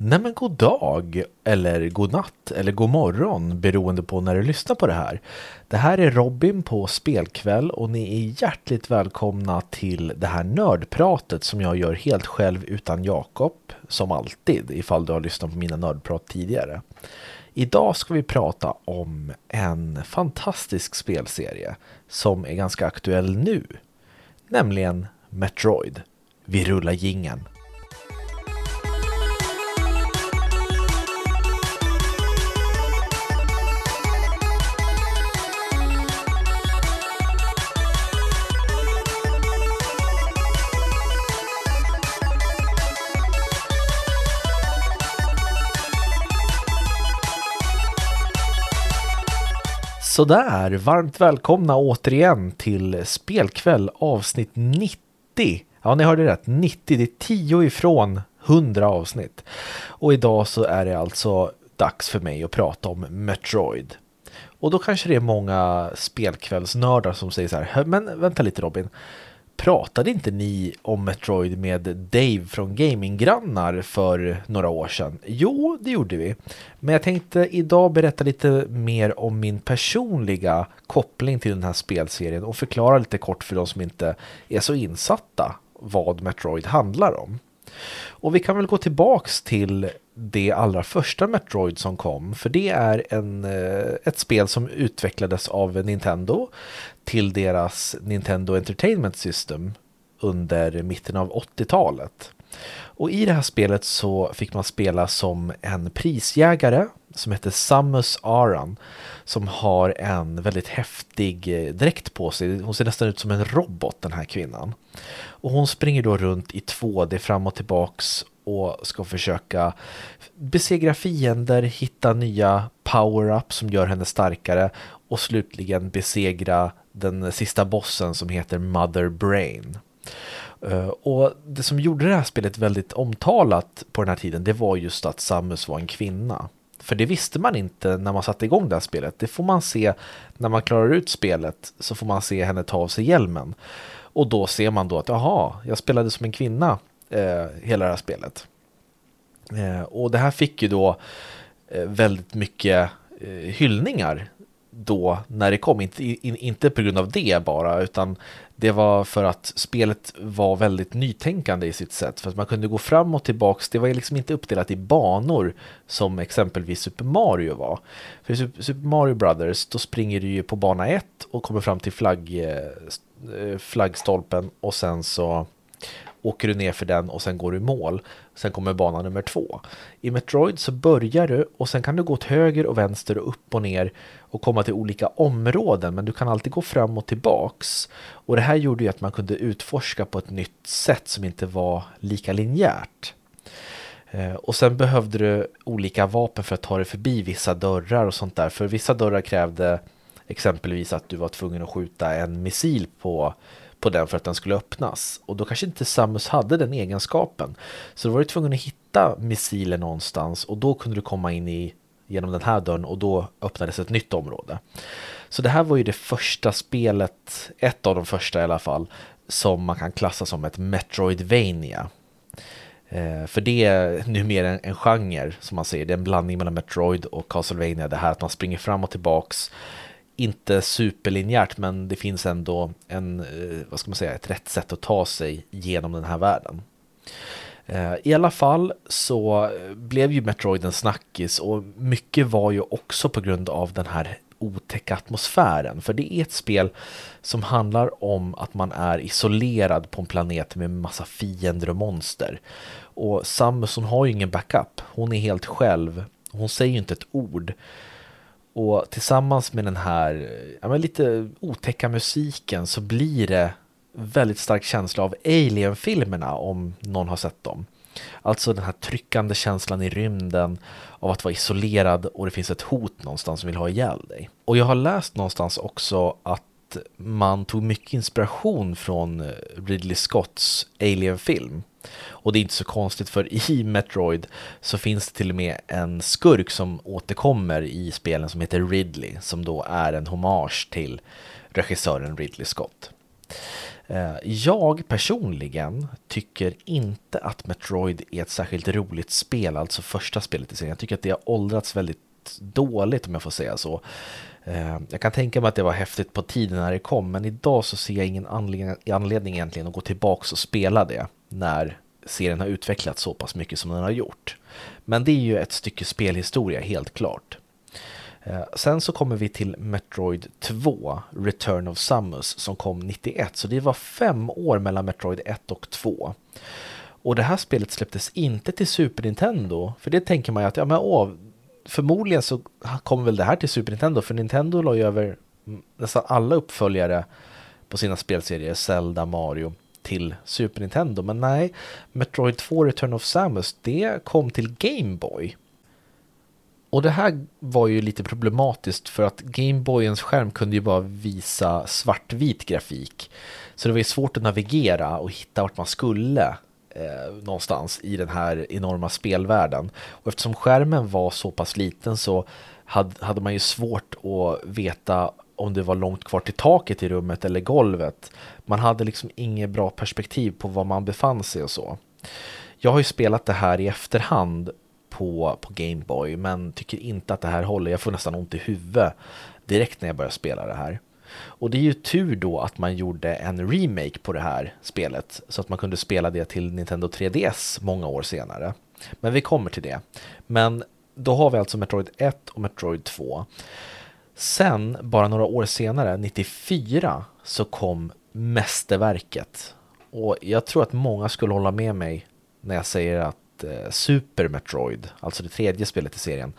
Nej men god dag, eller god natt, eller god morgon beroende på när du lyssnar på det här. Det här är Robin på Spelkväll och ni är hjärtligt välkomna till det här nördpratet som jag gör helt själv utan Jakob, som alltid, ifall du har lyssnat på mina nördprat tidigare. Idag ska vi prata om en fantastisk spelserie som är ganska aktuell nu, nämligen Metroid. Vi rullar gingen. Sådär, varmt välkomna återigen till Spelkväll avsnitt 90. Ja, ni hörde rätt, 90, det är 10 ifrån 100 avsnitt. Och idag så är det alltså dags för mig att prata om Metroid. Och då kanske det är många spelkvällsnördar som säger så här, men vänta lite Robin, Pratade inte ni om Metroid med Dave från Gaminggrannar för några år sedan? Jo, det gjorde vi. Men jag tänkte idag berätta lite mer om min personliga koppling till den här spelserien och förklara lite kort för de som inte är så insatta vad Metroid handlar om. Och vi kan väl gå tillbaks till det allra första Metroid som kom, för det är en, eh, ett spel som utvecklades av Nintendo till deras Nintendo Entertainment System under mitten av 80-talet. Och i det här spelet så fick man spela som en prisjägare som heter Samus Aran som har en väldigt häftig eh, dräkt på sig. Hon ser nästan ut som en robot den här kvinnan. Och hon springer då runt i 2D fram och tillbaks och ska försöka besegra fiender, hitta nya power-up som gör henne starkare och slutligen besegra den sista bossen som heter Mother Brain. Eh, och det som gjorde det här spelet väldigt omtalat på den här tiden det var just att Samus var en kvinna. För det visste man inte när man satte igång det här spelet. Det får man se när man klarar ut spelet så får man se henne ta av sig hjälmen. Och då ser man då att jaha, jag spelade som en kvinna eh, hela det här spelet. Eh, och det här fick ju då eh, väldigt mycket eh, hyllningar då när det kom. Inte, in, inte på grund av det bara, utan det var för att spelet var väldigt nytänkande i sitt sätt. För att man kunde gå fram och tillbaks. Det var liksom inte uppdelat i banor som exempelvis Super Mario var. För Super Mario Brothers, då springer du ju på bana 1 och kommer fram till flagg, eh, eh, flaggstolpen och sen så åker du ner för den och sen går du i mål. Sen kommer bana nummer två. I Metroid så börjar du och sen kan du gå åt höger och vänster och upp och ner och komma till olika områden men du kan alltid gå fram och tillbaks. Och det här gjorde ju att man kunde utforska på ett nytt sätt som inte var lika linjärt. Eh, och sen behövde du olika vapen för att ta dig förbi vissa dörrar och sånt där. För vissa dörrar krävde exempelvis att du var tvungen att skjuta en missil på på den för att den skulle öppnas. Och då kanske inte Samus hade den egenskapen. Så då var du tvungen att hitta missiler någonstans och då kunde du komma in i genom den här dörren och då öppnades ett nytt område. Så det här var ju det första spelet, ett av de första i alla fall, som man kan klassa som ett Metroidvania. Eh, för det är numera en, en genre som man säger, det är en blandning mellan Metroid och Castlevania, det här att man springer fram och tillbaks inte superlinjärt men det finns ändå en, eh, vad ska man säga, ett rätt sätt att ta sig genom den här världen. Eh, I alla fall så blev ju Metroid en snackis och mycket var ju också på grund av den här otäcka atmosfären. För det är ett spel som handlar om att man är isolerad på en planet med massa fiender och monster. Och Samus hon har ju ingen backup, hon är helt själv. Hon säger ju inte ett ord. Och tillsammans med den här ja, men lite otäcka musiken så blir det väldigt stark känsla av Alien-filmerna om någon har sett dem. Alltså den här tryckande känslan i rymden av att vara isolerad och det finns ett hot någonstans som vill ha ihjäl dig. Och jag har läst någonstans också att man tog mycket inspiration från eh, Ridley Scotts Alien-film. Och det är inte så konstigt för i Metroid så finns det till och med en skurk som återkommer i spelen som heter Ridley som då är en hommage till regissören Ridley Scott. Eh, jag personligen tycker inte att Metroid är ett särskilt roligt spel, alltså första spelet i serien. Jag tycker att det har åldrats väldigt dåligt om jag får säga så. Eh, jag kan tänka mig att det var häftigt på tiden när det kom, men idag så ser jag ingen anledning egentligen att gå tillbaka och spela det när serien har utvecklats så pass mycket som den har gjort. Men det är ju ett stycke spelhistoria helt klart. Eh, sen så kommer vi till Metroid 2, Return of Samus, som kom 91. Så det var fem år mellan Metroid 1 och 2. Och det här spelet släpptes inte till Super Nintendo, för det tänker man ju att, ja men åh, förmodligen så kommer väl det här till Super Nintendo, för Nintendo la ju över nästan alla uppföljare på sina spelserier, Zelda, Mario, till Super Nintendo. Men nej, Metroid 2 Return of Samus, det kom till Game Boy. Och det här var ju lite problematiskt för att Gameboyens skärm kunde ju bara visa svartvit grafik. Så det var ju svårt att navigera och hitta vart man skulle eh, någonstans i den här enorma spelvärlden. Och eftersom skärmen var så pass liten så hade, hade man ju svårt att veta om det var långt kvar till taket i rummet eller golvet. Man hade liksom inget bra perspektiv på var man befann sig och så. Jag har ju spelat det här i efterhand på, på Gameboy men tycker inte att det här håller. Jag får nästan ont i huvudet direkt när jag börjar spela det här. Och det är ju tur då att man gjorde en remake på det här spelet så att man kunde spela det till Nintendo 3DS många år senare. Men vi kommer till det. Men då har vi alltså Metroid 1 och Metroid 2. Sen, bara några år senare, 94, så kom mästerverket. Och jag tror att många skulle hålla med mig när jag säger att eh, Super Metroid, alltså det tredje spelet i serien,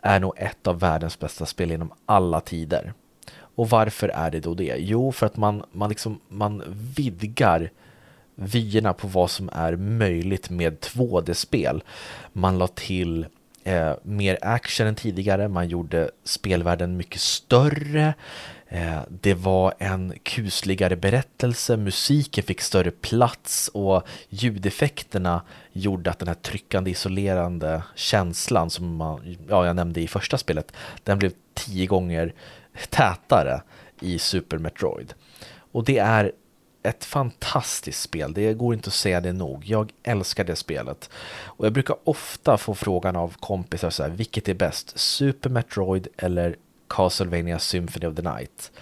är nog ett av världens bästa spel genom alla tider. Och varför är det då det? Jo, för att man, man, liksom, man vidgar vyerna på vad som är möjligt med 2D-spel. Man la till eh, mer action än tidigare, man gjorde spelvärlden mycket större. Eh, det var en kusligare berättelse, musiken fick större plats och ljudeffekterna gjorde att den här tryckande, isolerande känslan som man, ja, jag nämnde i första spelet, den blev tio gånger tätare i Super Metroid. Och det är ett fantastiskt spel, det går inte att säga det nog. Jag älskar det spelet. Och jag brukar ofta få frågan av kompisar så här, vilket är bäst? Super Metroid eller Castlevania Symphony of the Night?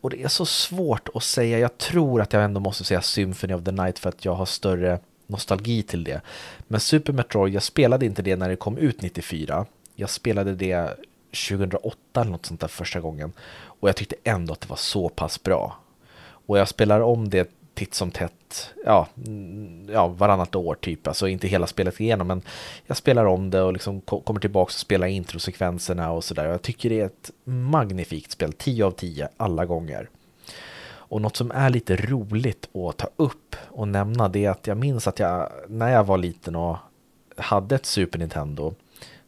Och det är så svårt att säga. Jag tror att jag ändå måste säga Symphony of the Night för att jag har större nostalgi till det. Men Super Metroid, jag spelade inte det när det kom ut 94. Jag spelade det 2008 eller något sånt där första gången. Och jag tyckte ändå att det var så pass bra. Och jag spelar om det titt som tätt, ja, ja, varannat år typ, alltså inte hela spelet igenom, men jag spelar om det och liksom kommer tillbaka och spelar introsekvenserna och sådär. Jag tycker det är ett magnifikt spel, 10 av 10 alla gånger. Och något som är lite roligt att ta upp och nämna det är att jag minns att jag, när jag var liten och hade ett Super Nintendo,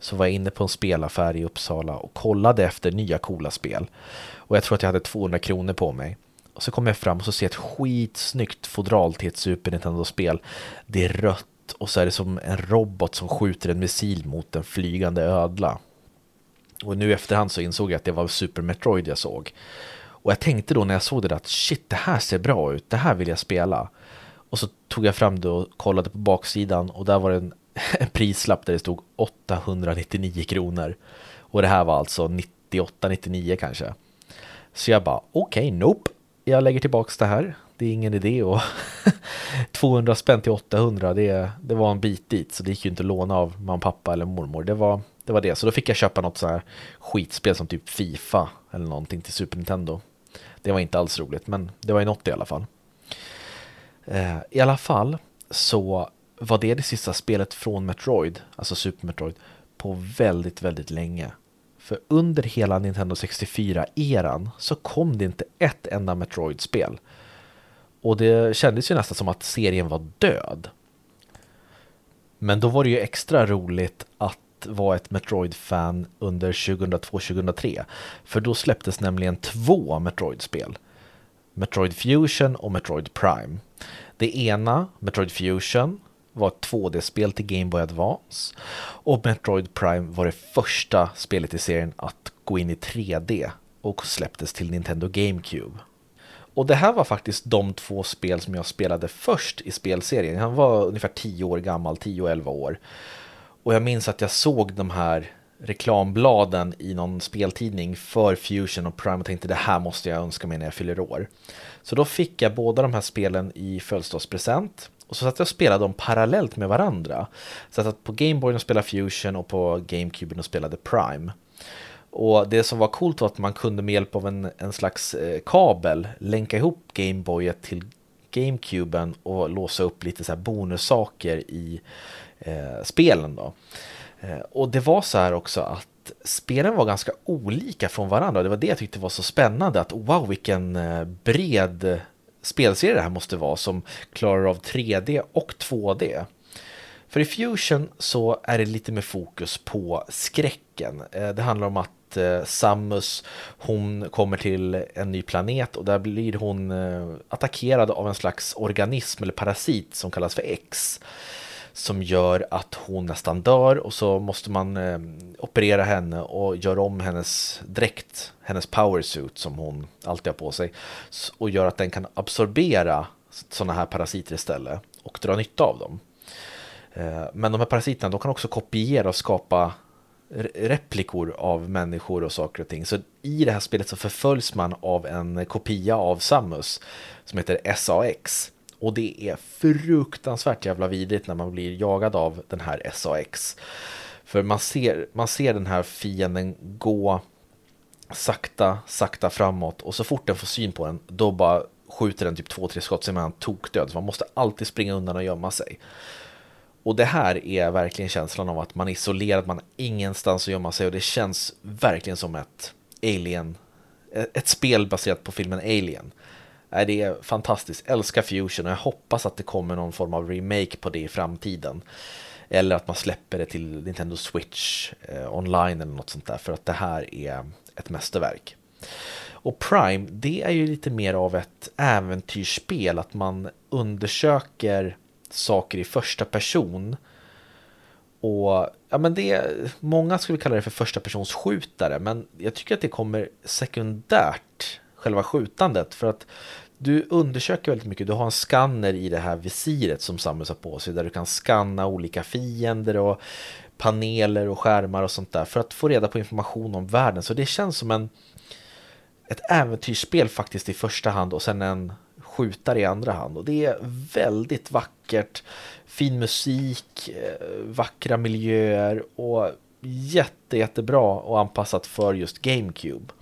så var jag inne på en spelaffär i Uppsala och kollade efter nya coola spel. Och jag tror att jag hade 200 kronor på mig. Och så kommer jag fram och så ser jag ett skitsnyggt fodral till ett Super Nintendo-spel. Det är rött och så är det som en robot som skjuter en missil mot en flygande ödla. Och nu i efterhand så insåg jag att det var Super Metroid jag såg. Och jag tänkte då när jag såg det där att shit, det här ser bra ut, det här vill jag spela. Och så tog jag fram det och kollade på baksidan och där var det en, en prislapp där det stod 899 kronor. Och det här var alltså 98-99 kanske. Så jag bara okej, okay, nope jag lägger tillbaks det här. Det är ingen idé och 200 spänn till 800 det, det var en bit dit så det gick ju inte att låna av mamma, pappa eller mormor. Det var, det var det. Så då fick jag köpa något så här skitspel som typ Fifa eller någonting till Super Nintendo. Det var inte alls roligt men det var ju något i alla fall. Eh, I alla fall så var det det sista spelet från Metroid, alltså Super Metroid, på väldigt, väldigt länge. För under hela Nintendo 64-eran så kom det inte ett enda Metroid-spel. Och det kändes ju nästan som att serien var död. Men då var det ju extra roligt att vara ett Metroid-fan under 2002-2003. För då släpptes nämligen två Metroid-spel. Metroid Fusion och Metroid Prime. Det ena, Metroid Fusion, var ett 2D-spel till Game Boy Advance. Och Metroid Prime var det första spelet i serien att gå in i 3D och släpptes till Nintendo GameCube. Och det här var faktiskt de två spel som jag spelade först i spelserien. Han var ungefär 10 år gammal, 10-11 år. Och jag minns att jag såg de här reklambladen i någon speltidning för Fusion och Prime och tänkte det här måste jag önska mig när jag fyller år. Så då fick jag båda de här spelen i födelsedagspresent och så satt jag och spelade dem parallellt med varandra. Så att på Gameboyen och spelade Fusion och på Gamecuben och spelade Prime. Och det som var coolt var att man kunde med hjälp av en, en slags eh, kabel länka ihop Gameboyet till GameCuben och låsa upp lite så här bonussaker i eh, spelen då. Eh, och det var så här också att spelen var ganska olika från varandra. Det var det jag tyckte var så spännande att wow vilken eh, bred spelserie det här måste vara som klarar av 3D och 2D. För i Fusion så är det lite mer fokus på skräcken. Eh, det handlar om att eh, Samus, hon kommer till en ny planet och där blir hon eh, attackerad av en slags organism eller parasit som kallas för X som gör att hon nästan dör och så måste man eh, operera henne och göra om hennes dräkt, hennes powersuit som hon alltid har på sig och gör att den kan absorbera sådana här parasiter istället och dra nytta av dem. Eh, men de här parasiterna de kan också kopiera och skapa replikor av människor och saker och ting. Så i det här spelet så förföljs man av en kopia av Samus som heter SAX. Och det är fruktansvärt jävla vidrigt när man blir jagad av den här SAX. För man ser, man ser den här fienden gå sakta, sakta framåt och så fort den får syn på den då bara skjuter den typ två, tre skott så är man tokdöd. Så man måste alltid springa undan och gömma sig. Och det här är verkligen känslan av att man är isolerad, man har ingenstans att gömma sig och det känns verkligen som ett Alien, ett spel baserat på filmen Alien. Nej, det är fantastiskt. Älskar Fusion och jag hoppas att det kommer någon form av remake på det i framtiden. Eller att man släpper det till Nintendo Switch eh, online eller något sånt där. För att det här är ett mästerverk. Och Prime, det är ju lite mer av ett äventyrsspel. Att man undersöker saker i första person. Och ja, men det, många skulle kalla det för första persons skjutare. Men jag tycker att det kommer sekundärt, själva skjutandet. För att du undersöker väldigt mycket. Du har en skanner i det här visiret som Samus har på sig där du kan skanna olika fiender och paneler och skärmar och sånt där för att få reda på information om världen. Så det känns som en ett äventyrsspel faktiskt i första hand och sen en skjutare i andra hand. Och det är väldigt vackert, fin musik, eh, vackra miljöer och jätte, jättebra och anpassat för just GameCube.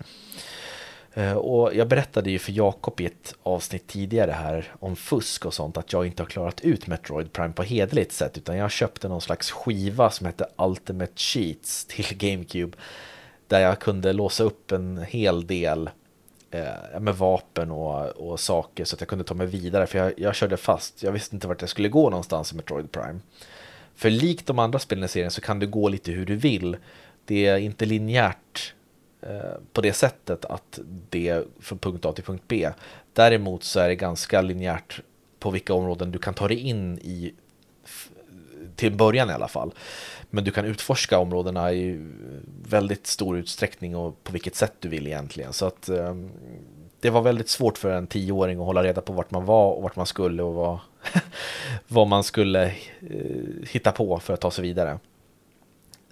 Eh, och jag berättade ju för Jakob i ett avsnitt tidigare här om fusk och sånt att jag inte har klarat ut Metroid Prime på hederligt sätt utan jag köpte någon slags skiva som hette Ultimate Cheats till GameCube där jag kunde låsa upp en hel del eh, med vapen och, och saker så att jag kunde ta mig vidare för jag, jag körde fast. Jag visste inte vart jag skulle gå någonstans i Metroid Prime. För likt de andra spelen i serien så kan du gå lite hur du vill. Det är inte linjärt Eh, på det sättet att det är från punkt A till punkt B. Däremot så är det ganska linjärt på vilka områden du kan ta dig in i till början i alla fall. Men du kan utforska områdena i väldigt stor utsträckning och på vilket sätt du vill egentligen. Så att um, det var väldigt svårt för en tioåring att hålla reda på vart man var och vart man skulle och vad, vad man skulle uh, hitta på för att ta sig vidare.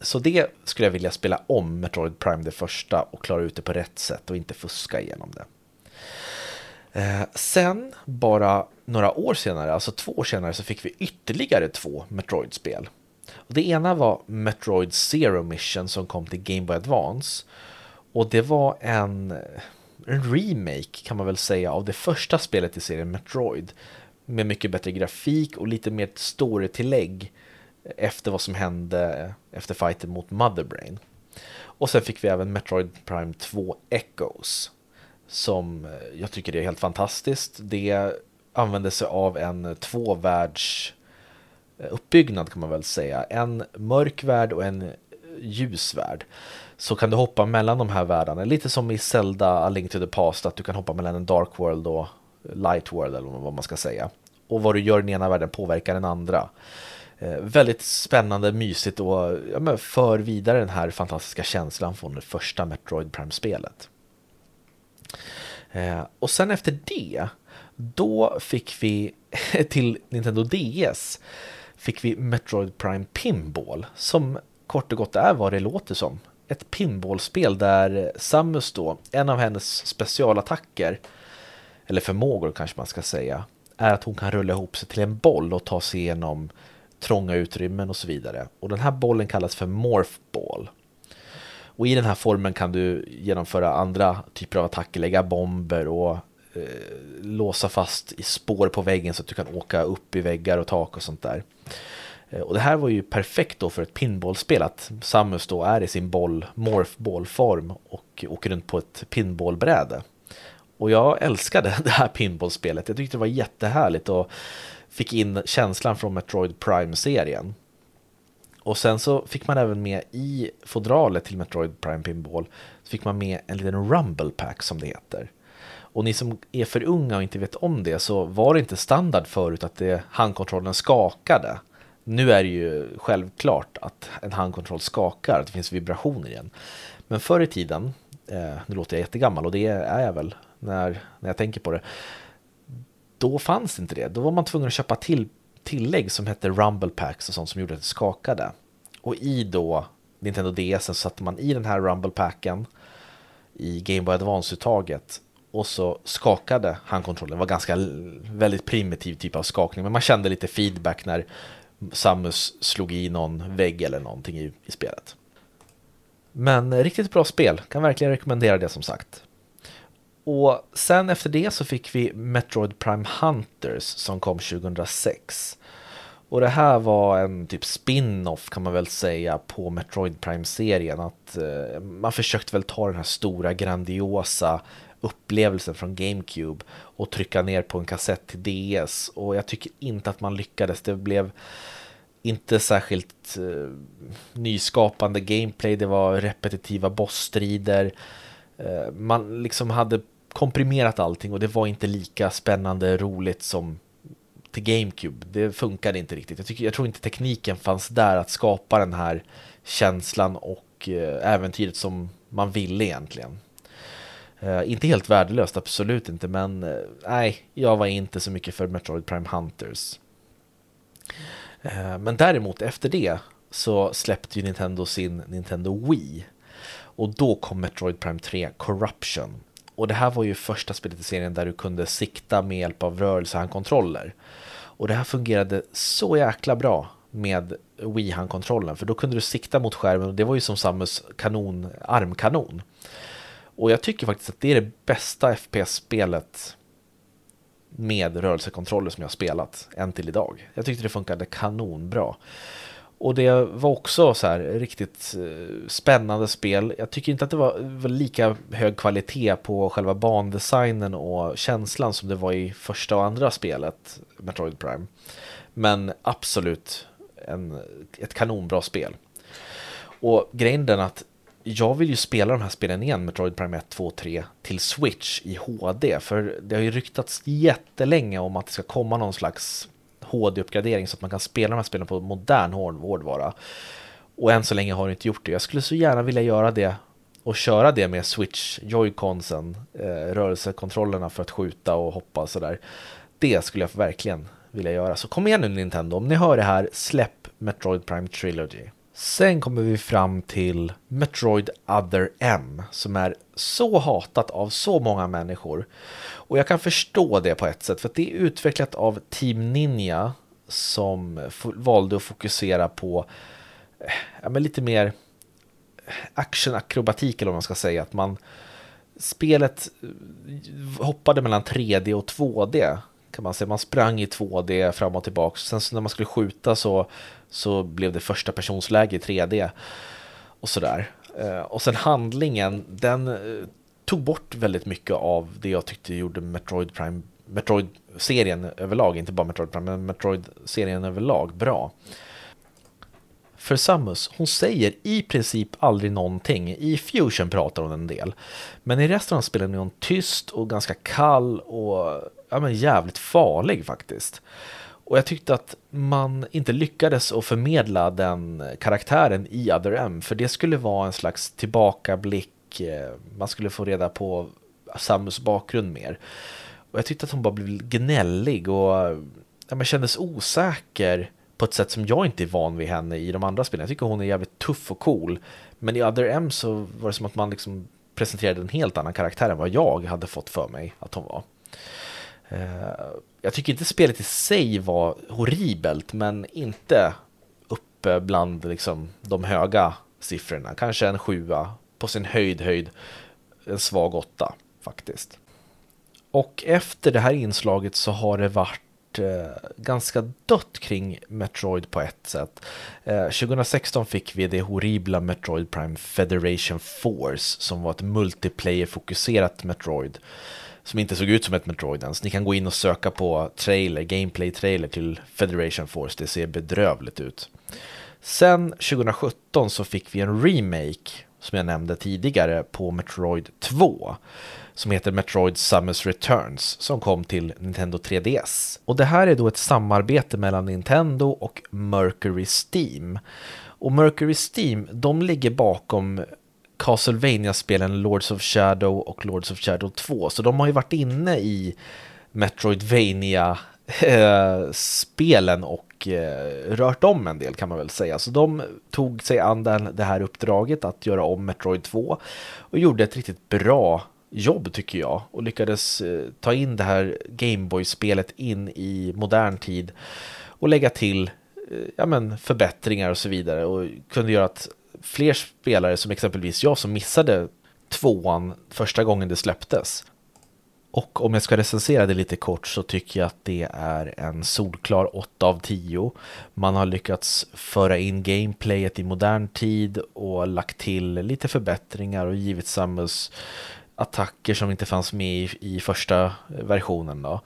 Så det skulle jag vilja spela om Metroid Prime det första och klara ut det på rätt sätt och inte fuska igenom det. Eh, sen, bara några år senare, alltså två år senare, så fick vi ytterligare två Metroid-spel. det ena var Metroid Zero Mission som kom till Game Boy Advance. Och det var en, en remake kan man väl säga av det första spelet i serien Metroid. Med mycket bättre grafik och lite mer story-tillägg efter vad som hände efter fighten mot Motherbrain. Och sen fick vi även Metroid Prime 2 Echoes som eh, jag tycker är helt fantastiskt. Det använder sig av en tvåvärlds eh, uppbyggnad kan man väl säga. En mörk värld och en eh, ljus värld. Så kan du hoppa mellan de här världarna, lite som i Zelda A Link to the Past, att du kan hoppa mellan en Dark World och Light World eller vad man ska säga. Och vad du gör i den ena världen påverkar den andra. Eh, väldigt spännande, mysigt och ja, för vidare den här fantastiska känslan från det första Metroid Prime-spelet. Eh, och sen efter det, då fick vi till Nintendo DS fick vi Metroid Prime Pinball som kort och gott är vad det låter som. Ett pinballspel där Samus då, en av hennes specialattacker, eller förmågor kanske man ska säga, är att hon kan rulla ihop sig till en boll och ta sig igenom trånga utrymmen och så vidare. Och den här bollen kallas för Morph Ball. Och i den här formen kan du genomföra andra typer av attacker, lägga bomber och eh, låsa fast i spår på väggen så att du kan åka upp i väggar och tak och sånt där. Eh, och det här var ju perfekt då för ett pinballspel att Samus då är i sin boll, morphball-form och åker runt på ett pinballbräde. Och jag älskade det här pinballspelet. Jag tyckte det var jättehärligt och fick in känslan från Metroid Prime-serien. Och sen så fick man även med i fodralet till Metroid Prime Pinball så fick man med en liten Rumble Pack som det heter. Och ni som är för unga och inte vet om det så var det inte standard förut att det, handkontrollen skakade. Nu är det ju självklart att en handkontroll skakar, att det finns vibrationer igen. Men förr i tiden, eh, nu låter jag jättegammal och det är jag väl när, när jag tänker på det, då fanns inte det. Då var man tvungen att köpa till tillägg som hette Rumble Packs och sånt som gjorde att det skakade. Och i då Nintendo DS så satte man i den här Rumble Packen i Game Boy Advance-uttaget och så skakade handkontrollen. Det var ganska väldigt primitiv typ av skakning men man kände lite feedback när Samus slog i någon vägg eller någonting i, i spelet. Men riktigt bra spel, kan verkligen rekommendera det som sagt. Och sen efter det så fick vi Metroid Prime Hunters som kom 2006. Och det här var en typ spin-off kan man väl säga på Metroid Prime-serien. Att eh, man försökte väl ta den här stora grandiosa upplevelsen från GameCube och trycka ner på en kassett till DS. Och jag tycker inte att man lyckades. Det blev inte särskilt eh, nyskapande gameplay. Det var repetitiva bossstrider. Eh, man liksom hade komprimerat allting och det var inte lika spännande roligt som till GameCube. Det funkade inte riktigt. Jag, tycker, jag tror inte tekniken fanns där att skapa den här känslan och eh, äventyret som man ville egentligen. Uh, inte helt värdelöst, absolut inte, men uh, nej, jag var inte så mycket för Metroid Prime Hunters. Uh, men däremot efter det så släppte ju Nintendo sin Nintendo Wii. Och då kom Metroid Prime 3 Corruption. Och det här var ju första spelet i serien där du kunde sikta med hjälp av rörelsehandkontroller. Och det här fungerade så jäkla bra med Wii-handkontrollen. För då kunde du sikta mot skärmen och det var ju som Samus kanon, armkanon. Och jag tycker faktiskt att det är det bästa FPS-spelet med rörelsekontroller som jag har spelat än till idag. Jag tyckte det funkade kanonbra. Och det var också så här riktigt eh, spännande spel. Jag tycker inte att det var, lika hög kvalitet på själva bandesignen och känslan som det var i första och andra spelet, Metroid Prime. Men absolut en, ett kanonbra spel. Och grejen är den att jag vill ju spela de här spelen igen, Metroid Prime 1, 2, 3, till Switch i HD. För det har ju ryktats jättelänge om att det ska komma någon slags HD-uppgradering så att man kan spela de här spelen på modern hårdvara. Och än så länge har det inte gjort det. Jag skulle så gärna vilja göra det och köra det med Switch, Joy-Consen, eh, rörelsekontrollerna för att skjuta och hoppa och sådär. Det skulle jag verkligen vilja göra. Så kom igen nu Nintendo, om ni hör det här, släpp Metroid Prime Trilogy. Sen kommer vi fram till Metroid Other M som är så hatat av så många människor. Och jag kan förstå det på ett sätt för att det är utvecklat av Team Ninja som valde att fokusera på eh, ja, men lite mer actionakrobatik eller vad man ska säga. Att man spelet eh, hoppade mellan 3D och 2D kan man säga. Man sprang i 2D fram och tillbaka. Sen så när man skulle skjuta så, så blev det första personsläge i 3D. Och sådär. Eh, och sen handlingen, den eh, tog bort väldigt mycket av det jag tyckte gjorde Metroid Prime Metroid-serien överlag, inte bara Metroid Prime, men Metroid-serien överlag bra. För Samus, hon säger i princip aldrig någonting. I Fusion pratar hon en del. Men i resten av spelen är hon tyst och ganska kall och ja, men jävligt farlig faktiskt. Och jag tyckte att man inte lyckades att förmedla den karaktären i Other M, för det skulle vara en slags tillbakablick. Eh, man skulle få reda på Samus bakgrund mer. Och jag tyckte att hon bara blev gnällig och ja, men kändes osäker på ett sätt som jag inte är van vid henne i de andra spelen. Jag tycker hon är jävligt tuff och cool. Men i Other M så var det som att man liksom presenterade en helt annan karaktär än vad jag hade fått för mig att hon var. Eh, jag tycker inte spelet i sig var horribelt, men inte uppe bland liksom de höga siffrorna. Kanske en sjua, på sin höjd höjd en svag åtta faktiskt. Och efter det här inslaget så har det varit eh, ganska dött kring Metroid på ett sätt. Eh, 2016 fick vi det horribla Metroid Prime Federation Force som var ett multiplayer-fokuserat Metroid som inte såg ut som ett Metroid ens. Ni kan gå in och söka på trailer, gameplay-trailer till Federation Force, det ser bedrövligt ut. Sen 2017 så fick vi en remake, som jag nämnde tidigare, på Metroid 2 som heter Metroid Summers Returns som kom till Nintendo 3DS. Och det här är då ett samarbete mellan Nintendo och Mercury Steam. Och Mercury Steam, de ligger bakom Castlevania-spelen Lords of Shadow och Lords of Shadow 2. Så de har ju varit inne i Metroidvania-spelen eh, och eh, rört om en del kan man väl säga. Så de tog sig an det här uppdraget att göra om Metroid 2 och gjorde ett riktigt bra jobb tycker jag och lyckades eh, ta in det här Gameboy-spelet in i modern tid och lägga till ja, men, förbättringar och så vidare och kunde göra att fler spelare som exempelvis jag som missade tvåan första gången det släpptes. Och om jag ska recensera det lite kort så tycker jag att det är en solklar 8 av 10. Man har lyckats föra in gameplayet i modern tid och lagt till lite förbättringar och givit Samus attacker som inte fanns med i, i första versionen. Då.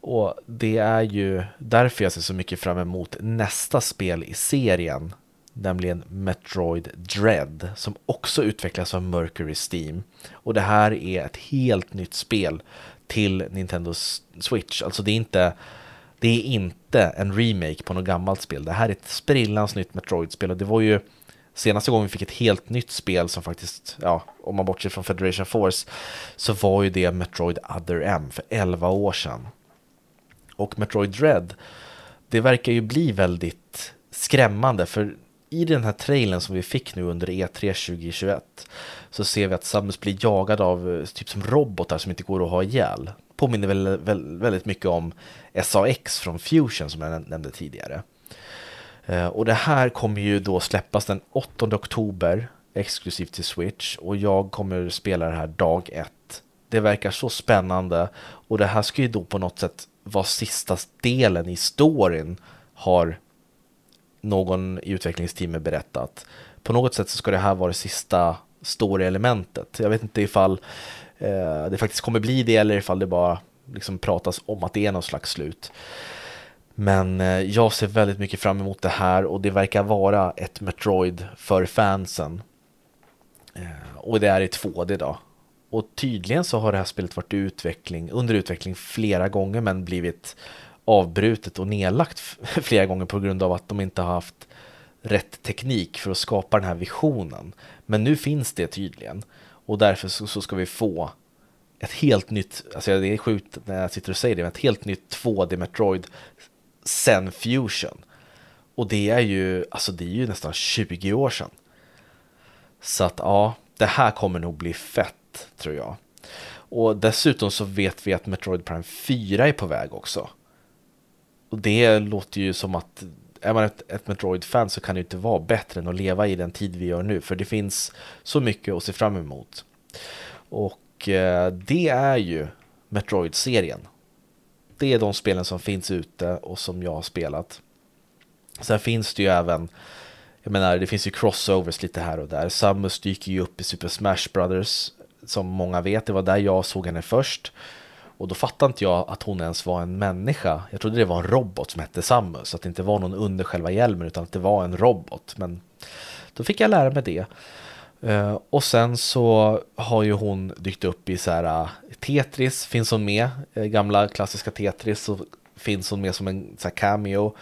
Och det är ju därför jag ser så mycket fram emot nästa spel i serien nämligen Metroid Dread som också utvecklas av Mercury Steam. Och det här är ett helt nytt spel till Nintendo Switch. Alltså det är inte, det är inte en remake på något gammalt spel. Det här är ett sprillans nytt Metroid-spel och det var ju senaste gången vi fick ett helt nytt spel som faktiskt, ja, om man bortser från Federation Force, så var ju det Metroid Other M för 11 år sedan. Och Metroid Dread, det verkar ju bli väldigt skrämmande för i den här trailern som vi fick nu under E3 2021 så ser vi att Samus blir jagad av eh, typ som robotar som inte går att ha ihjäl. Påminner väl, väl, väldigt mycket om SAX från Fusion som jag nämnde tidigare. Eh, och det här kommer ju då släppas den 8 oktober exklusivt till Switch och jag kommer spela det här dag ett. Det verkar så spännande och det här ska ju då på något sätt vara sista delen i storyn har någon i utvecklingsteamet berättat. På något sätt så ska det här vara det sista story-elementet. Jag vet inte ifall eh, det faktiskt kommer bli det eller ifall det bara liksom pratas om att det är någon slags slut. Men eh, jag ser väldigt mycket fram emot det här och det verkar vara ett Metroid för fansen. Eh, och det är i 2D då. Och tydligen så har det här spelet varit utveckling, under utveckling flera gånger men blivit avbrutet och nedlagt flera gånger på grund av att de inte har haft rätt teknik för att skapa den här visionen. Men nu finns det tydligen och därför så, så ska vi få ett helt nytt, alltså det är sjukt när jag sitter och säger det, men ett helt nytt 2D Metroid sen Fusion. Och det är ju, alltså det är ju nästan 20 år sedan. Så att ja, det här kommer nog bli fett tror jag. Och dessutom så vet vi att Metroid Prime 4 är på väg också. Och det låter ju som att är man ett, ett Metroid-fan så kan det inte vara bättre än att leva i den tid vi gör nu. För det finns så mycket att se fram emot. Och eh, det är ju Metroid-serien. Det är de spelen som finns ute och som jag har spelat. Sen finns det ju även, jag menar det finns ju crossovers lite här och där. Samus dyker ju upp i Super Smash Brothers som många vet. Det var där jag såg henne först. Och då fattade inte jag att hon ens var en människa. Jag trodde det var en robot som hette Samus, att det inte var någon under själva hjälmen utan att det var en robot. Men då fick jag lära mig det. Eh, och sen så har ju hon dykt upp i så här eh, Tetris finns hon med, eh, gamla klassiska Tetris så finns hon med som en så här, cameo.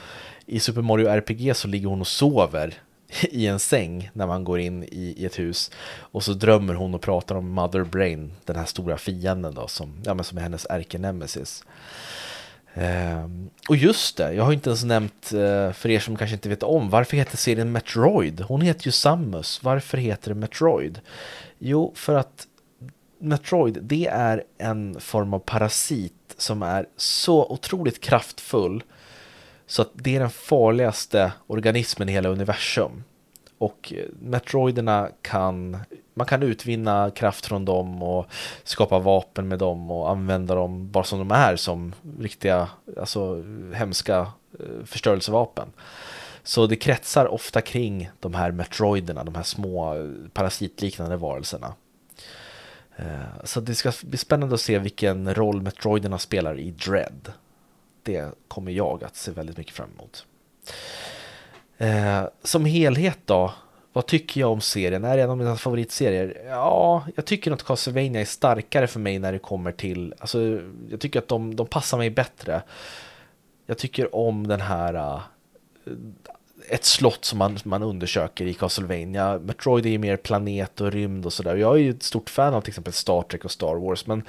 I Super Mario RPG så ligger hon och sover i en säng när man går in i, i ett hus. Och så drömmer hon och pratar om Mother Brain, den här stora fienden då, som, ja, men som är hennes ärkenemesis. Um, och just det, jag har inte ens nämnt, uh, för er som kanske inte vet om, varför heter serien Metroid? Hon heter ju Samus, varför heter det Metroid? Jo, för att Metroid, det är en form av parasit som är så otroligt kraftfull så att det är den farligaste organismen i hela universum. Och eh, Metroiderna kan, man kan utvinna kraft från dem och skapa vapen med dem och använda dem bara som de är som riktiga, alltså hemska eh, förstörelsevapen. Så det kretsar ofta kring de här Metroiderna, de här små eh, parasitliknande varelserna. Så det ska bli spännande att se vilken roll Metroiderna spelar i Dread. Det kommer jag att se väldigt mycket fram emot. Eh, som helhet då, vad tycker jag om serien? Är det en av mina favoritserier? Ja, jag tycker att Castlevania är starkare för mig när det kommer till, alltså jag tycker att de, de passar mig bättre. Jag tycker om den här uh, ett slott som man, man undersöker i Castlevania. Metroid är ju mer planet och rymd och sådär. Jag är ju ett stort fan av till exempel Star Trek och Star Wars. Men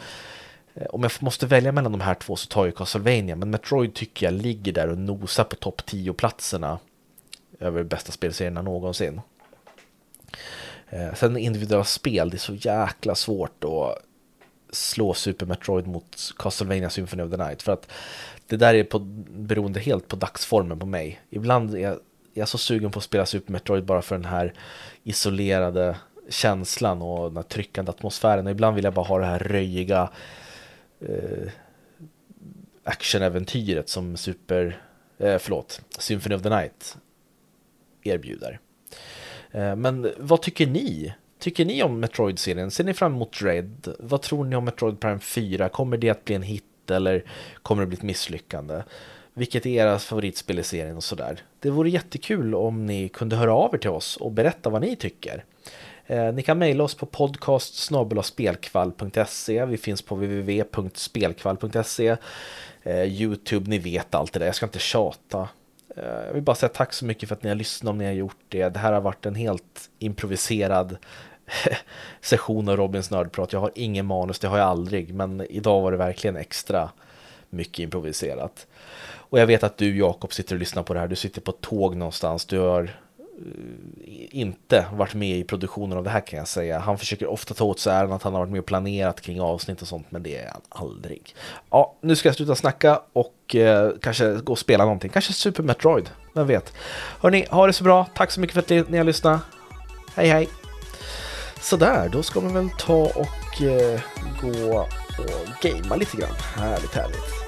Eh, om jag måste välja mellan de här två så tar jag Castlevania. Men Metroid tycker jag ligger där och nosar på topp 10-platserna över bästa spelserierna någonsin. Eh, sen individuella spel, det är så jäkla svårt att slå Super Metroid mot Castlevania Symphony of the Night. För att det där är på, beroende helt på dagsformen på mig. Ibland är jag jag är så sugen på att spela Super Metroid bara för den här isolerade känslan och den här tryckande atmosfären. Och ibland vill jag bara ha det här röjiga eh, actionäventyret som Super, eh, förlåt, Symphony of the Night erbjuder. Eh, men vad tycker ni? Tycker ni om Metroid-serien? Ser ni fram emot Dread? Vad tror ni om Metroid Prime 4? Kommer det att bli en hit eller kommer det bli ett misslyckande? vilket är era favoritspel i serien och sådär. Det vore jättekul om ni kunde höra av er till oss och berätta vad ni tycker. Eh, ni kan mejla oss på podcast Vi finns på www.spelkvall.se. Eh, Youtube, ni vet allt det där. Jag ska inte tjata. Eh, jag vill bara säga tack så mycket för att ni har lyssnat om ni har gjort det. Det här har varit en helt improviserad session av Robins nördprat. Jag har ingen manus, det har jag aldrig. Men idag var det verkligen extra mycket improviserat. Och jag vet att du Jakob sitter och lyssnar på det här. Du sitter på ett tåg någonstans. Du har Eh, inte varit med i produktionen av det här kan jag säga. Han försöker ofta ta åt sig äran att han har varit med och planerat kring avsnitt och sånt. Men det är han aldrig. Ja, nu ska jag sluta snacka och eh, kanske gå och spela någonting. Kanske Super Metroid. Vem vet. Hörni, ha det så bra. Tack så mycket för att ni har lyssnat. Hej hej. Sådär, då ska man väl ta och eh, gå och gamea lite grann. Härligt, härligt.